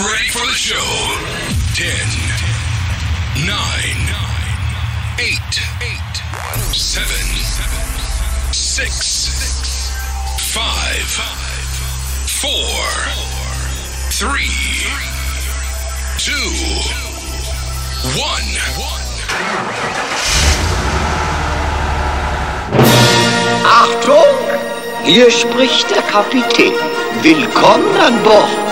ready for the show. 10, 9, 8, 7, 6, 5, 4, 3, 2, 1. Achtung! Hier spricht der Kapitän. Willkommen an Bord.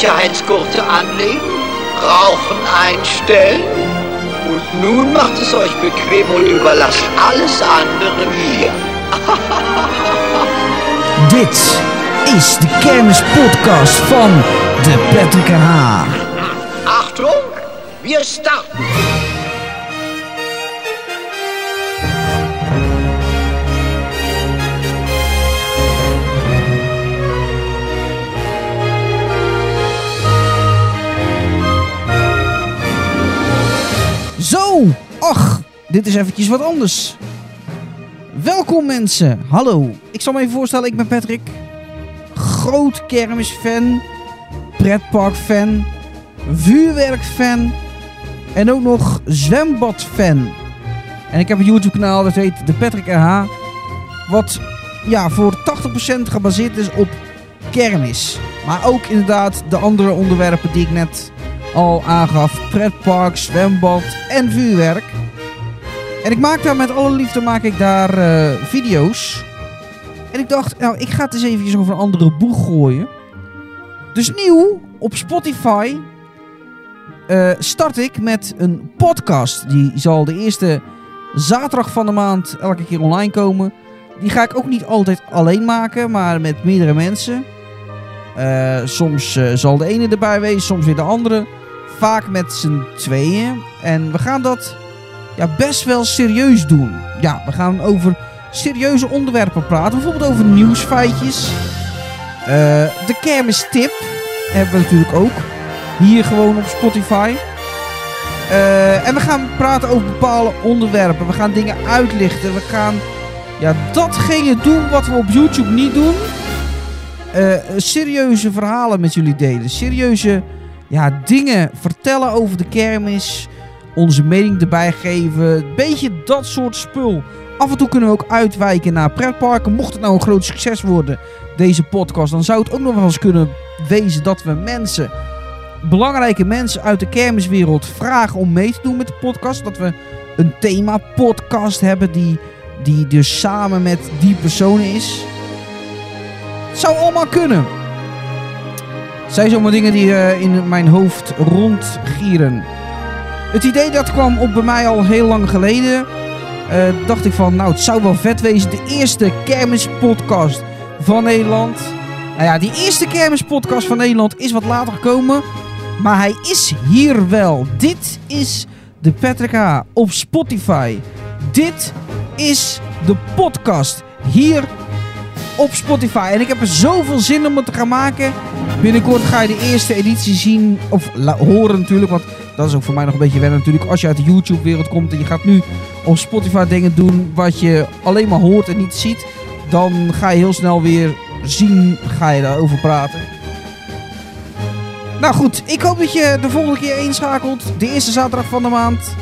Sicherheitsgurte anlegen, Rauchen einstellen und nun macht es euch bequem und überlasst alles andere mir. Dit is de kermispodcast van de Patrick H. Achtung, wir starten. Ach, dit is eventjes wat anders. Welkom mensen, hallo. Ik zal me even voorstellen, ik ben Patrick. Groot kermisfan, pretparkfan, vuurwerkfan en ook nog zwembadfan. En ik heb een YouTube kanaal dat heet de Patrick RH. Wat ja, voor 80% gebaseerd is op kermis. Maar ook inderdaad de andere onderwerpen die ik net al aangaf. Pretpark, zwembad en vuurwerk. En ik maak daar met alle liefde maak ik daar eh, video's. En ik dacht, nou, ik ga het eens eventjes over een andere boeg gooien. Dus nieuw op Spotify eh, start ik met een podcast. Die zal de eerste zaterdag van de maand elke keer online komen. Die ga ik ook niet altijd alleen maken, maar met meerdere mensen. Eh, soms zal de ene erbij wezen, soms weer de andere. Vaak met z'n tweeën. En we gaan dat ja, best wel serieus doen. Ja, we gaan over serieuze onderwerpen praten. Bijvoorbeeld over nieuwsfeitjes. Eh, de kermistip hebben we natuurlijk ook. Hier gewoon op Spotify. Eh, en we gaan praten over bepaalde onderwerpen. We gaan dingen uitlichten. We gaan ja, datgene doen wat we op YouTube niet doen. Eh, serieuze verhalen met jullie delen. Serieuze ja, dingen vertellen over de kermis. Onze mening erbij geven. Een beetje dat soort spul. Af en toe kunnen we ook uitwijken naar pretparken. Mocht het nou een groot succes worden, deze podcast, dan zou het ook nog wel eens kunnen wezen dat we mensen, belangrijke mensen uit de kermiswereld, vragen om mee te doen met de podcast. Dat we een thema-podcast hebben die, die dus samen met die personen is. Het zou allemaal kunnen. Zijn zomaar dingen die eh, in mijn hoofd rondgieren. Het idee dat kwam op bij mij al heel lang geleden. Eh, dacht ik van, nou het zou wel vet wezen. De eerste kermispodcast van Nederland. Nou ja, die eerste kermispodcast van Nederland is wat later gekomen. Maar hij is hier wel. Dit is de Patrick op Spotify. Dit is de podcast hier op Spotify. En ik heb er zoveel zin om het te gaan maken. Binnenkort ga je de eerste editie zien. Of horen natuurlijk. Want dat is ook voor mij nog een beetje wennen natuurlijk. Als je uit de YouTube wereld komt en je gaat nu op Spotify dingen doen wat je alleen maar hoort en niet ziet. Dan ga je heel snel weer zien, ga je daarover praten. Nou goed, ik hoop dat je de volgende keer inschakelt. De eerste zaterdag van de maand.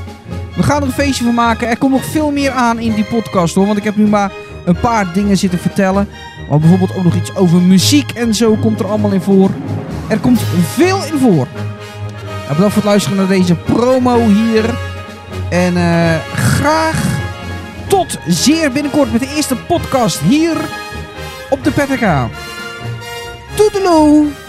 We gaan er een feestje van maken. Er komt nog veel meer aan in die podcast hoor. Want ik heb nu maar een paar dingen zitten vertellen. Maar bijvoorbeeld ook nog iets over muziek en zo komt er allemaal in voor. Er komt veel in voor. Nou, bedankt voor het luisteren naar deze promo hier. En eh, graag tot zeer binnenkort met de eerste podcast hier op de PTK. Toedeloe!